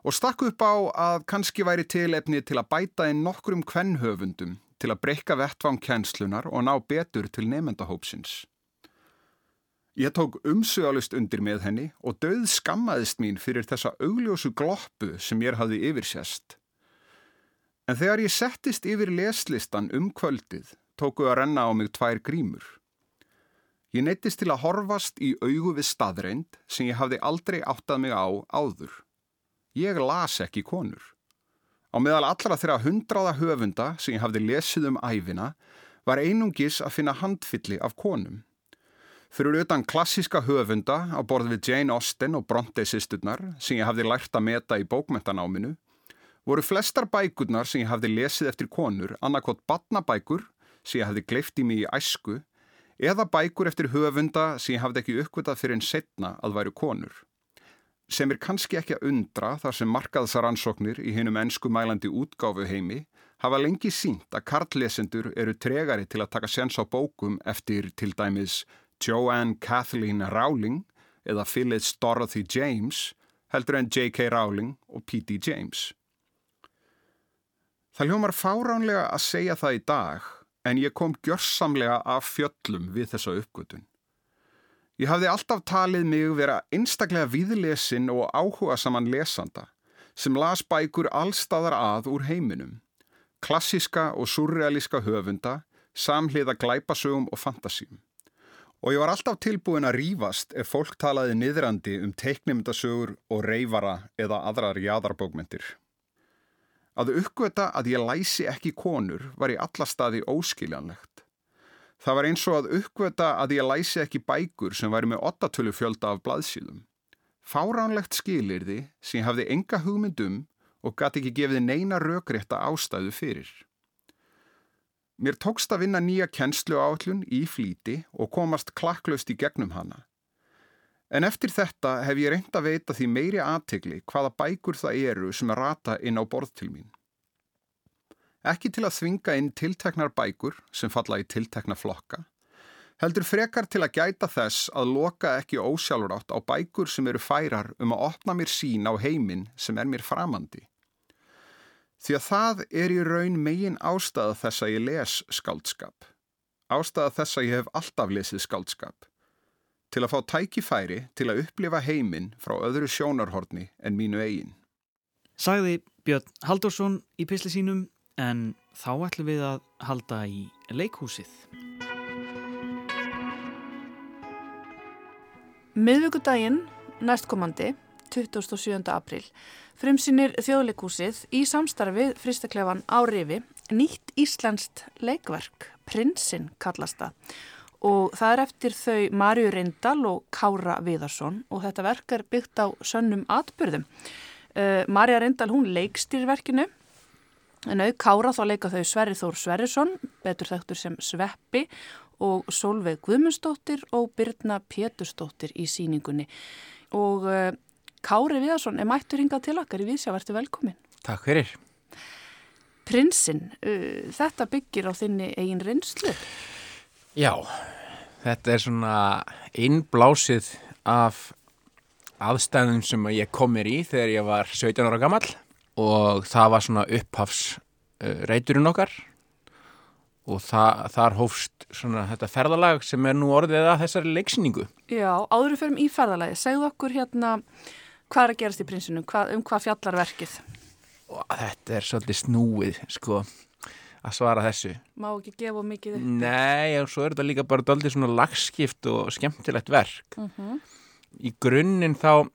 og stakk upp á að kannski væri tilefni til að bæta inn nokkrum kvennhöfundum til að breyka vettvang kjenslunar og ná betur til nefndahópsins. Ég tók umsögalust undir með henni og döð skammaðist mín fyrir þessa augljósu gloppu sem ég hafði yfirsjæst. En þegar ég settist yfir leslistan um kvöldið tóku að renna á mig tvær grímur. Ég neittist til að horfast í augu við staðreind sem ég hafði aldrei áttað mig á áður. Ég las ekki konur. Á meðal allra þeirra hundraða höfunda sem ég hafði lesið um æfina var einungis að finna handfylli af konum. Fyrir utan klassiska höfunda á borð við Jane Austen og Bronte sýsturnar sem ég hafði lært að meta í bókmentanáminu voru flestar bækurnar sem ég hafði lesið eftir konur annarkot badnabækur sem ég hafði gleift í mig í æsku eða bækur eftir höfunda sem ég hafði ekki uppvitað fyrir en setna að væru konur sem er kannski ekki að undra þar sem markaðsaransóknir í hinnum ennsku mælandi útgáfu heimi hafa lengi sínt að kartlesendur eru tregari til að taka sens á bókum eftir til dæmis Joanne Kathleen Rowling eða Phyllis Dorothy James heldur en J.K. Rowling og P.D. James. Það hljómar fáránlega að segja það í dag en ég kom gjörsamlega af fjöllum við þessa uppgötun. Ég hafði alltaf talið mig vera einstaklega viðlesin og áhuga saman lesanda sem las bækur allstaðar að úr heiminum. Klassiska og surrealíska höfunda, samhliða glæpasögum og fantasíum. Og ég var alltaf tilbúin að rýfast ef fólk talaði niðrandi um teiknumdasögur og reyfara eða aðrar jæðarbókmentir. Að uppgöta að ég læsi ekki konur var í alla staði óskiljanlegt. Það var eins og að uppgöta að ég læsi ekki bækur sem væri með 8 fjölda af blaðsíðum. Fáránlegt skilir því sem hafði enga hugmyndum og gæti ekki gefið neina rökrétta ástæðu fyrir. Mér tókst að vinna nýja kennslu áallun í flíti og komast klakklaust í gegnum hana. En eftir þetta hef ég reynd að veita því meiri aðtegli hvaða bækur það eru sem er rata inn á borð til mín. Ekki til að þvinga inn tilteknar bækur sem falla í tiltekna flokka, heldur frekar til að gæta þess að loka ekki ósjálfurátt á bækur sem eru færar um að opna mér sín á heiminn sem er mér framandi. Því að það er í raun megin ástæða þess að ég les skáldskap. Ástæða þess að ég hef alltaf lesið skáldskap. Til að fá tækifæri til að upplifa heiminn frá öðru sjónarhorni en mínu eigin. Sagði Björn Haldursson í pisli sínum en þá ætlum við að halda í leikhúsið. Miðvíkudaginn, næstkomandi, 27. april, frumsýnir þjóðleikhúsið í samstarfið fristaklefan á rifi nýtt íslenskt leikverk, Prinsinn kallast það og það er eftir þau Marju Rindal og Kára Viðarsson og þetta verk er byggt á sönnum atbyrðum. Uh, Marja Rindal hún leikstýr verkinu En auð Kára þá leika þau Sverri Þór Sverrisson, betur þekktur sem Sveppi og Solveig Guðmundsdóttir og Birna Pétursdóttir í síningunni. Og uh, Kári Viðarsson er mættur hingað til okkar í Vísja, verður velkomin. Takk fyrir. Prinsinn, uh, þetta byggir á þinni eigin reynslu? Já, þetta er svona innblásið af aðstæðum sem ég kom mér í þegar ég var 17 ára gammal og það var svona upphafs uh, reyturinn okkar og það, þar hófst svona þetta ferðalag sem er nú orðið að þessari leiksningu. Já, áður fyrir í ferðalagi, segðu okkur hérna hvað er að gerast í prinsinu, hvað, um hvað fjallar verkið? Og þetta er svolítið snúið, sko, að svara þessu. Má ekki gefa mikið upp? Nei, og svo er þetta líka bara doldið svona lagskipt og skemmtilegt verk. Uh -huh. Í grunninn þá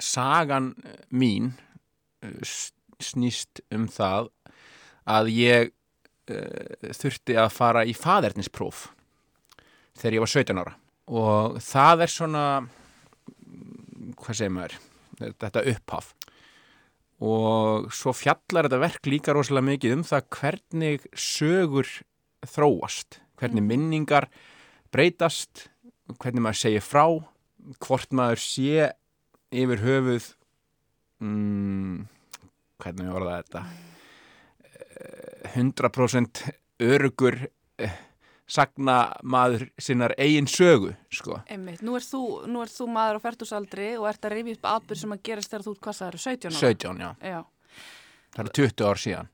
sagan mín snýst um það að ég uh, þurfti að fara í fadernispróf þegar ég var 17 ára og það er svona hvað segir maður þetta upphaf og svo fjallar þetta verk líka rosalega mikið um það hvernig sögur þróast, hvernig minningar breytast, hvernig maður segir frá, hvort maður sé yfir höfuð mm, hvernig var það þetta? 100% örugur sagna maður sinnar eigin sögu sko. Einmitt, nú er þú, nú er þú maður á færtusaldri og ert að rifja upp atbyrg sem að gerast þegar þú, hvað það eru, 17 ára? 17, já. já. Það eru 20 ár síðan.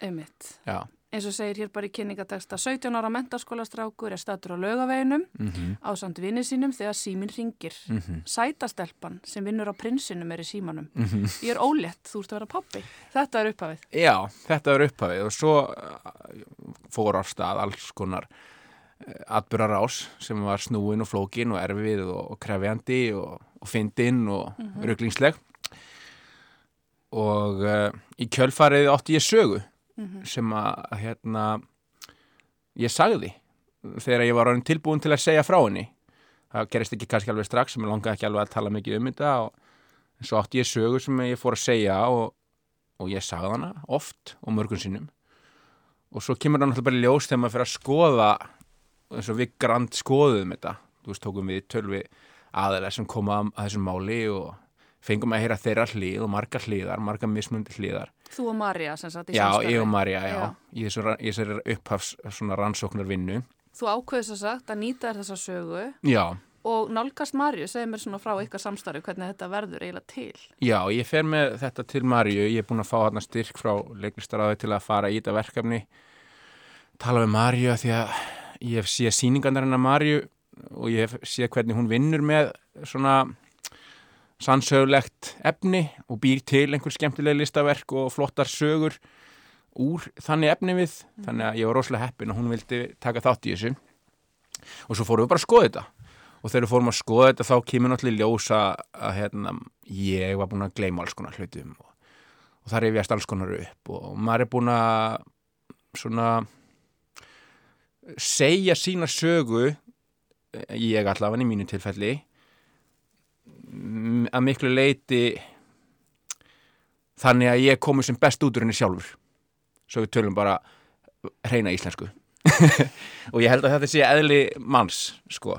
Einmitt. Já eins og segir hér bara í kynningateksta 17 ára mentaskólastrákur er statur á lögaveginum mm -hmm. á samt vinni sínum þegar símin ringir mm -hmm. sætastelpan sem vinnur á prinsinum er í símanum mm -hmm. ég er ólétt, þú ert að vera pappi þetta er upphafið Já, þetta er upphafið og svo uh, fór á stað alls konar uh, atbyrrar ás sem var snúin og flókin og erfið og, og krefjandi og, og fyndinn og rugglingsleg og uh, í kjölfarið átti ég sögu mm -hmm. sem að hérna ég sagði þegar ég var orðin tilbúin til að segja frá henni. Það gerist ekki kannski alveg strax sem ég langaði ekki alveg að tala mikið um þetta og svo átti ég sögu sem ég fór að segja og, og ég sagði hana oft og mörgum sinnum. Og svo kemur það náttúrulega bara ljós þegar maður fyrir að skoða eins og við grand skoðum þetta. Þú veist, tókum við tölvi aðeins sem koma að þessum máli og fengum að heyra þeirra hlið og marga hliðar, marga mismundi hliðar. Þú og Marja sem sagt í Já, samstarfi. ég og Marja, já, Já. í þessari upphafs svona rannsóknar vinnu Þú ákveðis að sagt að nýta þér þessa sögu Já, og nálgast Marju, segir mér svona frá ykkar samstarfi hvernig þetta verður eiginlega til. já, ég fer með þetta til Marju, ég er búin að fá þarna styrk frá leiklistaráði til að fara í þetta verkefni. Tala við Marju af því að ég hef séð síningarnar hennar Marju og ég hef séð hvernig hún vinnur með svona sannsögulegt efni og býr til einhver skemmtileg listaverk og flottar sögur úr þannig efni við. Þannig að ég var rosalega heppin og hún vildi taka þátt í þessu. Og svo fórum við bara að skoða þetta. Og þegar við fórum að skoða þetta þá kemur náttúrulega ljósa að hérna, ég var búin að gleyma alls konar hlutum og, og það reyfjast alls konar upp og maður er búin að svona segja sína sögu ég allavega í mínu tilfelli m- að miklu leiti þannig að ég komi sem best út úr henni sjálfur. Svo við tölum bara hreina íslensku. Og ég held að þetta sé eðli manns sko.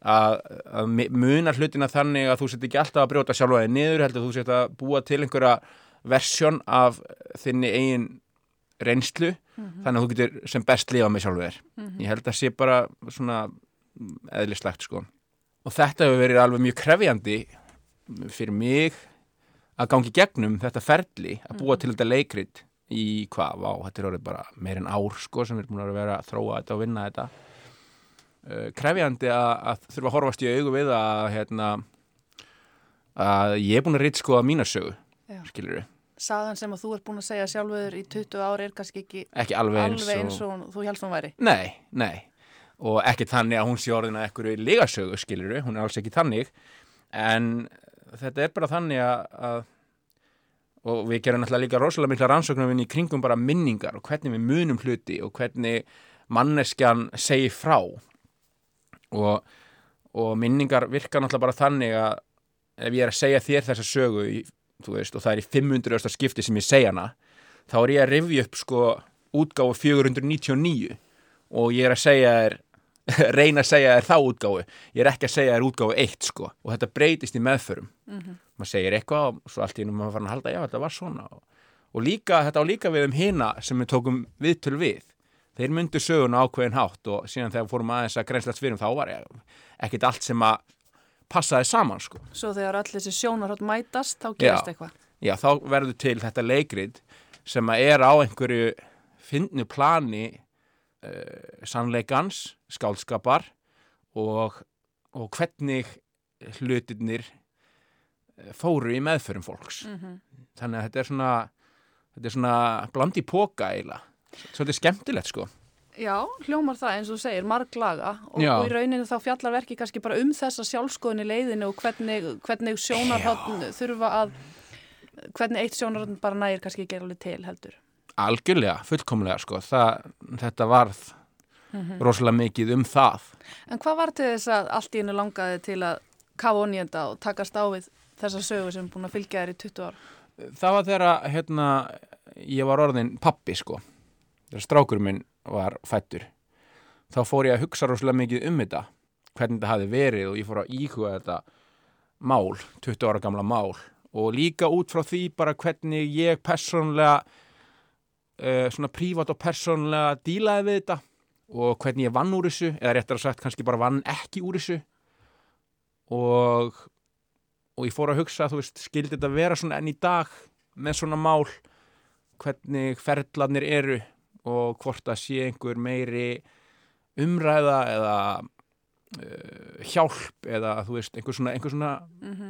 Að, að munar hlutina þannig að þú sett ekki alltaf að brjóta sjálfa þig niður heldur þú sett að búa til einhverja versjón af þinni eigin reynslu þannig að þú getur sem best lifa með sjálfu þér. Ég held að sé bara svona eðlislegt sko. Og þetta hefur verið alveg mjög krefjandi fyrir mig að gangi gegnum þetta ferli að búa til þetta leikrit í hvað, vá, þetta er orðið bara meir en ár sko sem við erum búin að vera að þróa þetta og vinna þetta. Uh, krefjandi að, að þurfa að horfast í augu við að hérna að ég er búin að reyta sko að mína sögu Já. skilur Sagan sem að þú ert búin að segja sjálfur í 20 ári er kannski ekki ekki alveg eins, alveg eins og þú helst hún væri. Nei, nei. Og ekki þannig að hún sé orðin að ekkur ligasögu skilur hún er alls ekki þannig. En þetta er bara þannig að, og við gerum náttúrulega líka rosalega mikla rannsóknarvinn í kringum bara minningar og hvernig við munum hluti og hvernig manneskjan segir frá. Og, og minningar virka náttúrulega bara þannig að ef ég er að segja þér þessa sögu í, þú veist, og það er í 500. skipti sem ég segja hana þá er ég að rifja upp sko útgáfu 499 og ég er að segja þér reyna að segja þér þá útgáfu. Ég er ekki að segja þér útgáfu 1 sko. Og þetta breytist í meðförum. Maður segir eitthvað og svo allt í ennum maður fann að halda já þetta var svona. Og, og líka, þetta á líka við um hina sem við tókum viðtöl við. Þeir myndu söguna ákveðin hátt og síðan þegar fórum aðeins að greinslast fyrir þá var ég ekkit allt sem að passaði saman sko. Svo þegar öll þessi sjónarhótt mætast, þá gerast Já. eitthvað. já, þá verður til þetta leikrit sem að er á einhverju fyndnu plani uh, sannleikans, skálskapar og, og hvernig hlutirnir eh, fóru í meðförum fólks. Þannig að þetta er svona þetta er svona blandi póka eiginlega. Svolítið skemmtilegt sko Já, hljómar það eins og þú segir, marglaga og, Já. og í rauninu þá fjallar verki kannski bara um þessa sjálfskoðun í leiðinu og hvernig, hvernig sjónarhóttn þurfa að, hvernig eitt sjónarhóttn bara nægir kannski ekki alveg til heldur. algjörlega, fullkomlega sko það, þetta varð rosalega mikið um það En hvað var til þess að allt í hennu langaði til að kafa onýjenda og takast á við þessa sögu sem er búin að fylgja þér í 20 ár? það var þegar að, hérna, ég var orðin pappi sko þegar strákur minn var fættur þá fór ég að hugsa rosalega mikið um þetta hvernig þetta hafi verið og ég fór að íhuga þetta mál, 20 ára gamla mál. Og líka út frá því bara hvernig ég persónlega uh, svona prívat og persónlega dílaði við þetta og hvernig ég vann úr þessu eða réttar að sagt kannski bara vann ekki úr þessu. Og og ég fór að hugsa, þú veist, skildi þetta vera svona enn í dag með svona mál? Hvernig ferðlanir eru og hvort að sé einhver meiri umræða eða uh, hjálp eða þú veist, einhver svona, einhver svona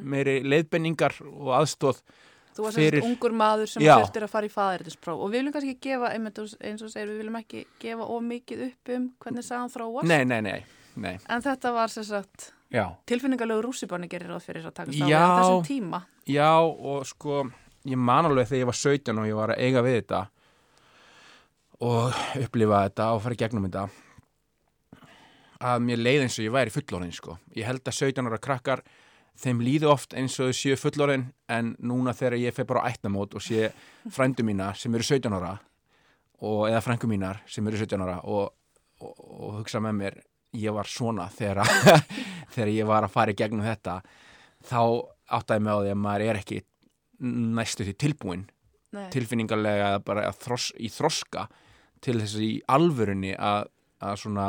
meiri leiðbenningar og aðstóð Þú varst Fyrir- ungur maður sem þurftir að fara í faðiritinspróf og við viljum kannski gefa, einmitt eins og segir, við viljum ekki gefa of mikið upp um hvernig sagan þróast. Nei, nei, nei, nei, En þetta var sem sagt já. tilfinningalegu rússibarni gerir ráð fyrir að takast á þessum tíma. Já, og sko, ég man alveg þegar ég var 17 og ég var að eiga við þetta og upplifa þetta og fara gegnum þetta að mér leið eins og ég væri fullorðin, sko. Ég held að 17 ára krakkar, þeim líði oft eins og séu fullorðin, en núna þegar ég fer bara ættamót og sé frændu mína sem eru 17 ára og, eða frængu mínar sem eru 17 ára og, og, og hugsa með mér, ég var svona þegar, þegar ég var að fara í gegnum þetta, þá áttaði mig á því að maður er ekki næstu því tilbúin Nei. tilfinningarlega eða bara þros, í þroska til þess í alvörunni að, að svona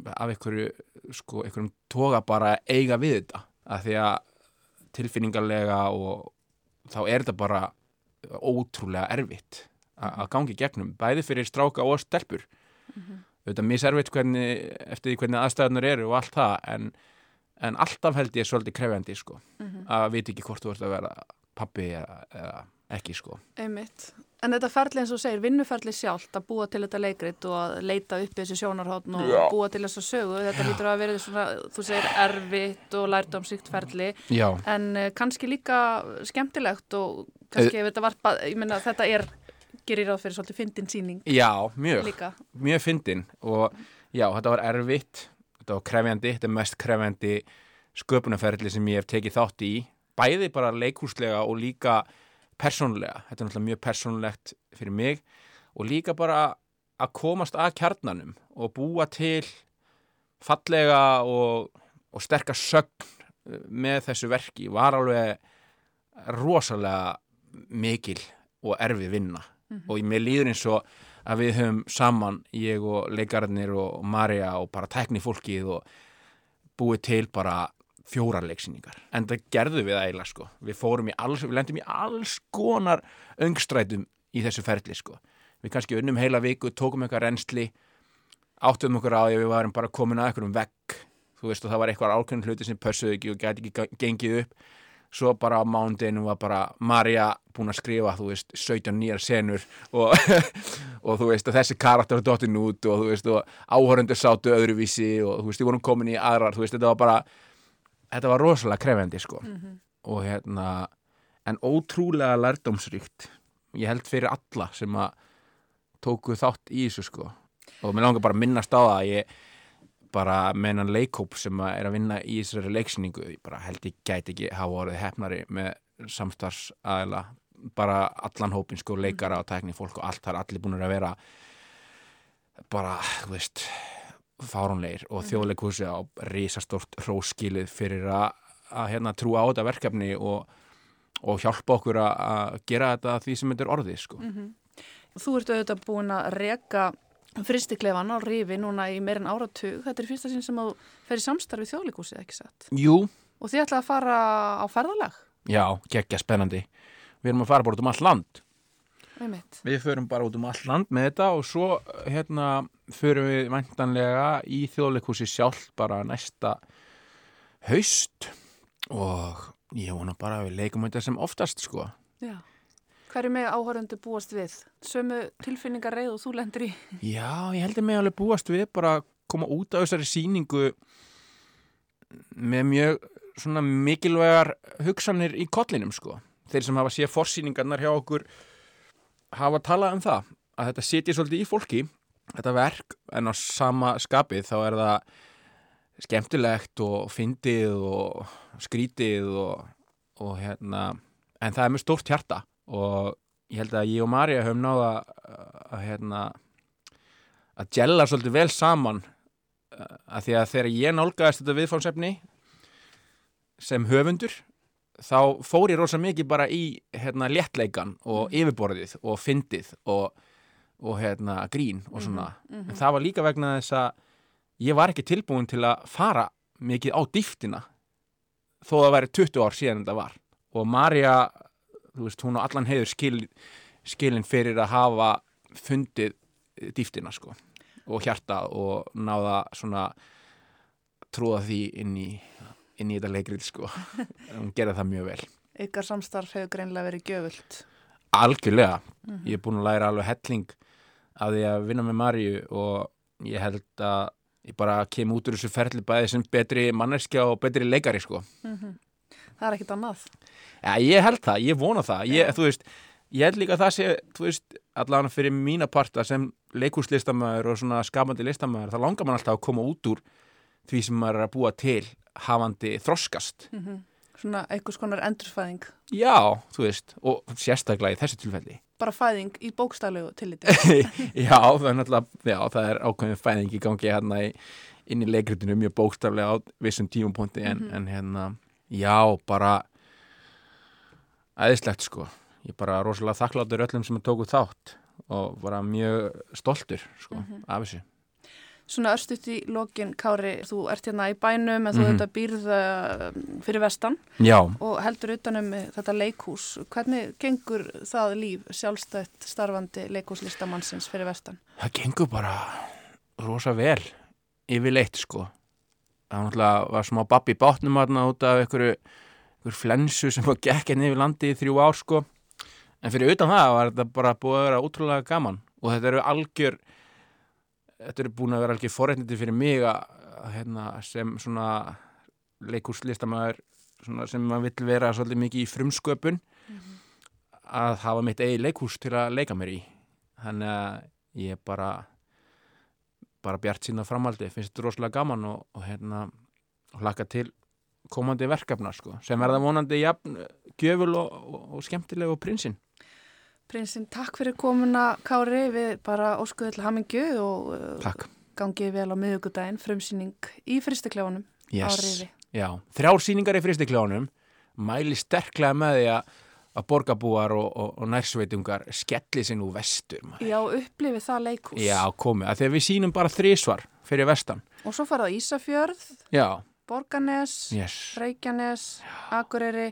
af einhverju sko, einhverjum toga bara eiga við þetta. Að því að tilfinningarlega og þá er þetta bara ótrúlega erfitt að gangi gegnum, bæði fyrir stráka og stelpur. Auðvitað miservitt hvernig, eftir því hvernig aðstæðunar eru og allt það en, en alltaf held ég svolítið krefjandi sko, að vita ekki hvort þú ert að vera pappi eða, eða ekki sko. Einmitt. En þetta ferli eins og segir, vinnuferli sjálft að búa til þetta leikrit og að leita upp þessi sjónarhóttn og Já. búa til þessa sögu, þetta lítur að vera svona, þú segir, erfitt og lærdómsíkt ferli, Já, en uh, kannski líka skemmtilegt og kannski ef þetta varpa, ég meina þetta er, gerir ráð fyrir svolítið fyndin síning já, mjög líka. mjög fyndin og já, þetta var erfitt þetta var krefjandi, þetta er mest krefjandi sköpunarferðli sem ég hef tekið þátt í bæði bara leikúslega og líka persónlega, þetta er náttúrulega mjög persónlegt fyrir mig og líka bara að komast að kjarnanum og búa til fallega og, og sterkar sögn eh, með þessu verki var alveg rosalega mikil og erfi vinna. Og mér líður eins og að við höfum saman, ég og leikararnir og Marja og bara tækni fólkið og búið til bara fjórar leiksýningar. En það gerðu við eiginlega sko. Við fórum í alls, við lendum í alls konar öngstrætum í þessu ferli sko. Við kannski unnum heila viku, tókum eitthvað reynsli, áttum okkur á því að við varum bara komin að eitthvað um vegg. Þú veist og það var eitthvað ákveðin hluti sem pössuðu ekki og gæti ekki gengið upp. Svo bara á mándinu var bara Marja búin að skrifa, þú veist, 17 nýjar senur og, og þú veist, og þessi karakter var dottin út og þú veist, og áhörundur sátu öðruvísi og þú veist, við vorum komin í aðrar, þú veist, þetta var bara, þetta var rosalega krefendi, sko. Og hérna, en ótrúlega lærdómsríkt, ég held fyrir alla sem að tóku þátt í þessu, sko. Og mér langar bara að minnast á það að ég bara með hennan leikóp sem að er að vinna í þessari leiksýningu, ég bara held ég gæti ekki hafa orðið hefnari með samstarfsaðila bara allan hópin sko, leikara og tækni fólk og allt, það er allir búin að vera bara, þú veist fáránleir og þjóðleikhúsi á risastórt hróskilið fyrir að, að hérna trúa á þetta verkefni og, og hjálpa okkur að, að gera þetta því sem þetta er orðið sko. Þú ert auðvitað búin að reka fristiklefan á rifi núna í meirinn áratug. Þetta er fyrsta sinn sem þú fer í samstarfi þjóðleikúsið, ekki satt? Jú, Og þið ætlaði að fara á ferðalag, já, geggja spennandi við erum að fara bara út um allt land. Við förum bara út um allt land með þetta og svo hérna förum við væntanlega í þjóðleikhúsi sjálf bara næsta haust og ég vona bara að við leikum þetta sem oftast sko. Já. Hverju með áhörundu búast við? Sömu tilfinningar reið og þú lendur í? Já, ég heldur mig alveg búast við bara að koma út af þessari sýningu með mjög svona mikilvægar hugsanir í kollinum sko. Þeir sem hafa séð forsýningarnar hjá okkur hafa talað um það að þetta sitji svolítið í fólki þetta verk en á sama skapið þá er það skemmtilegt og fyndið og skrítið og, og hérna en það er með stórt hjarta og ég held að ég og Marja höfum náða að hérna að gella svolítið vel saman að því að þegar ég nálgæðist þetta viðfánsefni sem höfundur þá fór ég rosa mikið bara í hérna, léttleikan og yfirborðið og fyndið og, og hérna, grín og svona. en það var líka vegna þess að ég var ekki tilbúin til að fara mikið á dýftina þó það væri 20 ár síðan þetta var. Og Marja, þú veist, hún á allan heiður skil, skilin fyrir að hafa fundið dýftina sko og hjarta og náða svona trúða því inn í, inn í þetta leikrið sko. Hún gerði það mjög vel. Ykkar samstarf hefur greinlega verið gjöfult. algjörlega, ég er búin að læra alveg helling af því að vinna með Marju og ég held að ég bara kem út úr þessu ferli bæði sem betri manneskja og betri leikari sko. Það er ekkit annað. Já, ég held það, ég vona það. Ég, veist, ég held líka að það sé veist, allavega fyrir mína parta sem leikúslistamæður og svona skapandi listamæður, þá langar mann alltaf að koma út úr því sem maður er að búa til hafandi þroskast Svona einhvers konar endurfæðing. Já, þú veist, og sérstaklega í þessu tilfelli. Bara fæðing í bókstaflegu tilliti. Já, það er náttúrulega, já, það er ákveðin fæðing í gangi hérna í, inn í leikritinu mjög bókstaflega á vissum tímapunkti en, en hérna, já, bara æðislegt sko. Ég bara rosalega þakkláttur öllum sem tóku þátt og bara mjög stoltur sko af þessu Svona örstuðt í lokin, Kári, þú ert hérna í bænum en þú Mhm. þetta býrð uh, fyrir vestan Já, og heldur utanum þetta leikhús. Hvernig gengur það líf sjálfstætt starfandi leikhúslistamannsins fyrir vestan? það gengur bara rosa vel yfirleitt sko það var náttúrulega var smá babbi bátnum þarna út af einhverju, einhverju flensu sem var gekk hérna yfir landi í þrjú ár sko en fyrir utan það var þetta bara búið að vera útrúlega gaman og þetta eru algjör þetta eru búin að vera algjör forréttindi fyrir mig að, hérna, sem svona leikúslistamæður sem maður vill vera svolítið mikið í frumsköpun að hafa mitt eigi leikhús til að leika mér í. Þannig að ég er bara bara bjart sína framaldi finnst þetta rosalega gaman og, og hérna og hlakka til komandi verkefna sko, sem verða vonandi jafn gjöful og, og, og skemmtileg og prinsinn Prinsinn, takk fyrir komuna, Kári, við bara óskuðu til hamingju og uh, Takk gangið vel á miðugudaginn, frumsýning í fristiklefanum á yes. rifi. Já, þrjár sýningar í fristikljónum mæli sterklega með því að borgarbúar og, og, og nærsveitungar skelli sig nú vestur maður. Já, upplifið það leikhús. Já, komið, að þegar við sýnum bara þrísvar fyrir vestan Og svo farað Ísafjörð, Já, Borganes, yes Reykjanes, Akureyri.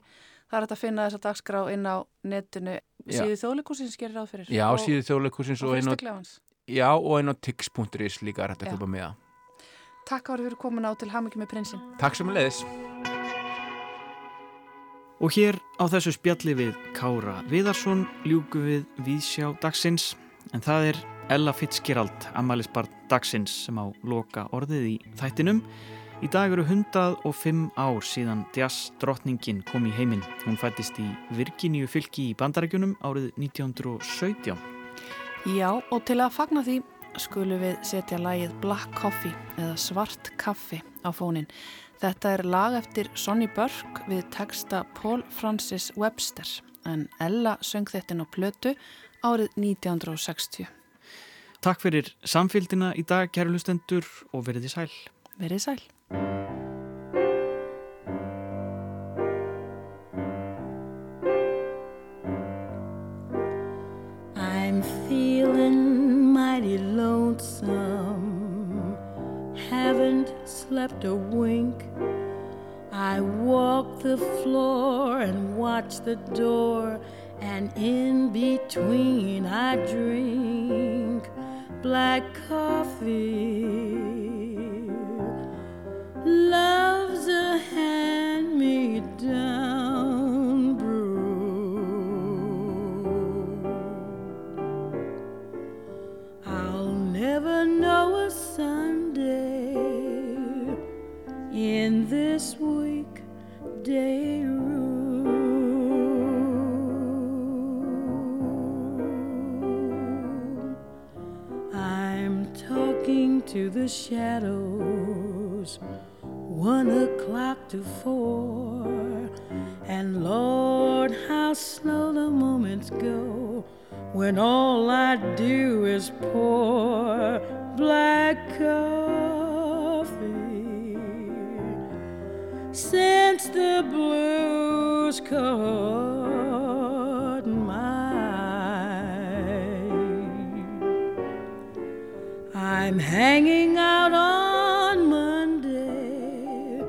Það er hægt að finna þessa dagskrá inn á netinu. Síðu þjóðleikúsins gerir ráð fyrir. Já, Og- síðu þjóðleikusins og og inn á, fristiklefans. já, og inn á tix.is líka er hægt að köpa með það Takk Kári fyrir komuna á til hamingi með prinsinn. Takk sem leiðis Og hér á þessu spjalli við Kára Viðarsson ljúku við Vísjá dagsins en það er Ella Fitzgerald, ammælisbarn dagsins sem á loka orðið í þættinum. Í dag eru 105 ár síðan Jazz Drottningin kom í heiminn. Hún fættist í Virginíu fylki í Bandarækjunum árið 1917. Já, og til að fagna því skulum við setja lægið Black Coffee eða Svart Kaffi á fónin. Þetta er lag eftir Sonny Burke við texta Paul Francis Webster en Ella söng þetta á plötu árið 1960. Takk fyrir samfélgina í dag, kæru lustendur, og verið í sæl. Verið í sæl. slept a wink. I walked the floor and watched the door, and in between I drink black coffee. to the shadows, one o'clock to four. And Lord, how slow the moments go when all I do is pour black coffee. Since the blues come. I'm hanging out on Monday,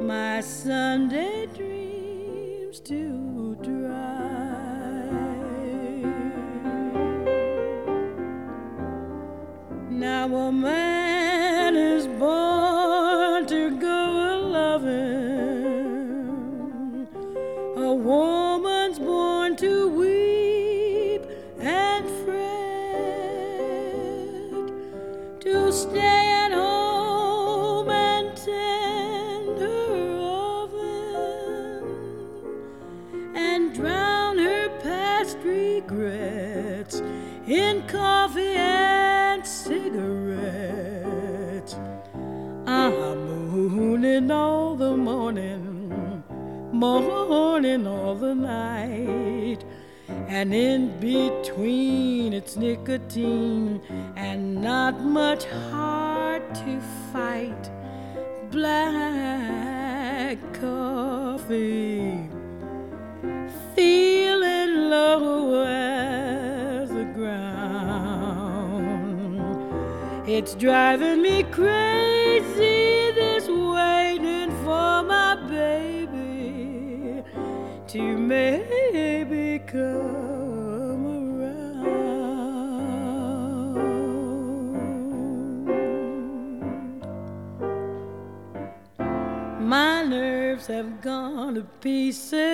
my Sunday dreams too dry. Now a man. pieces.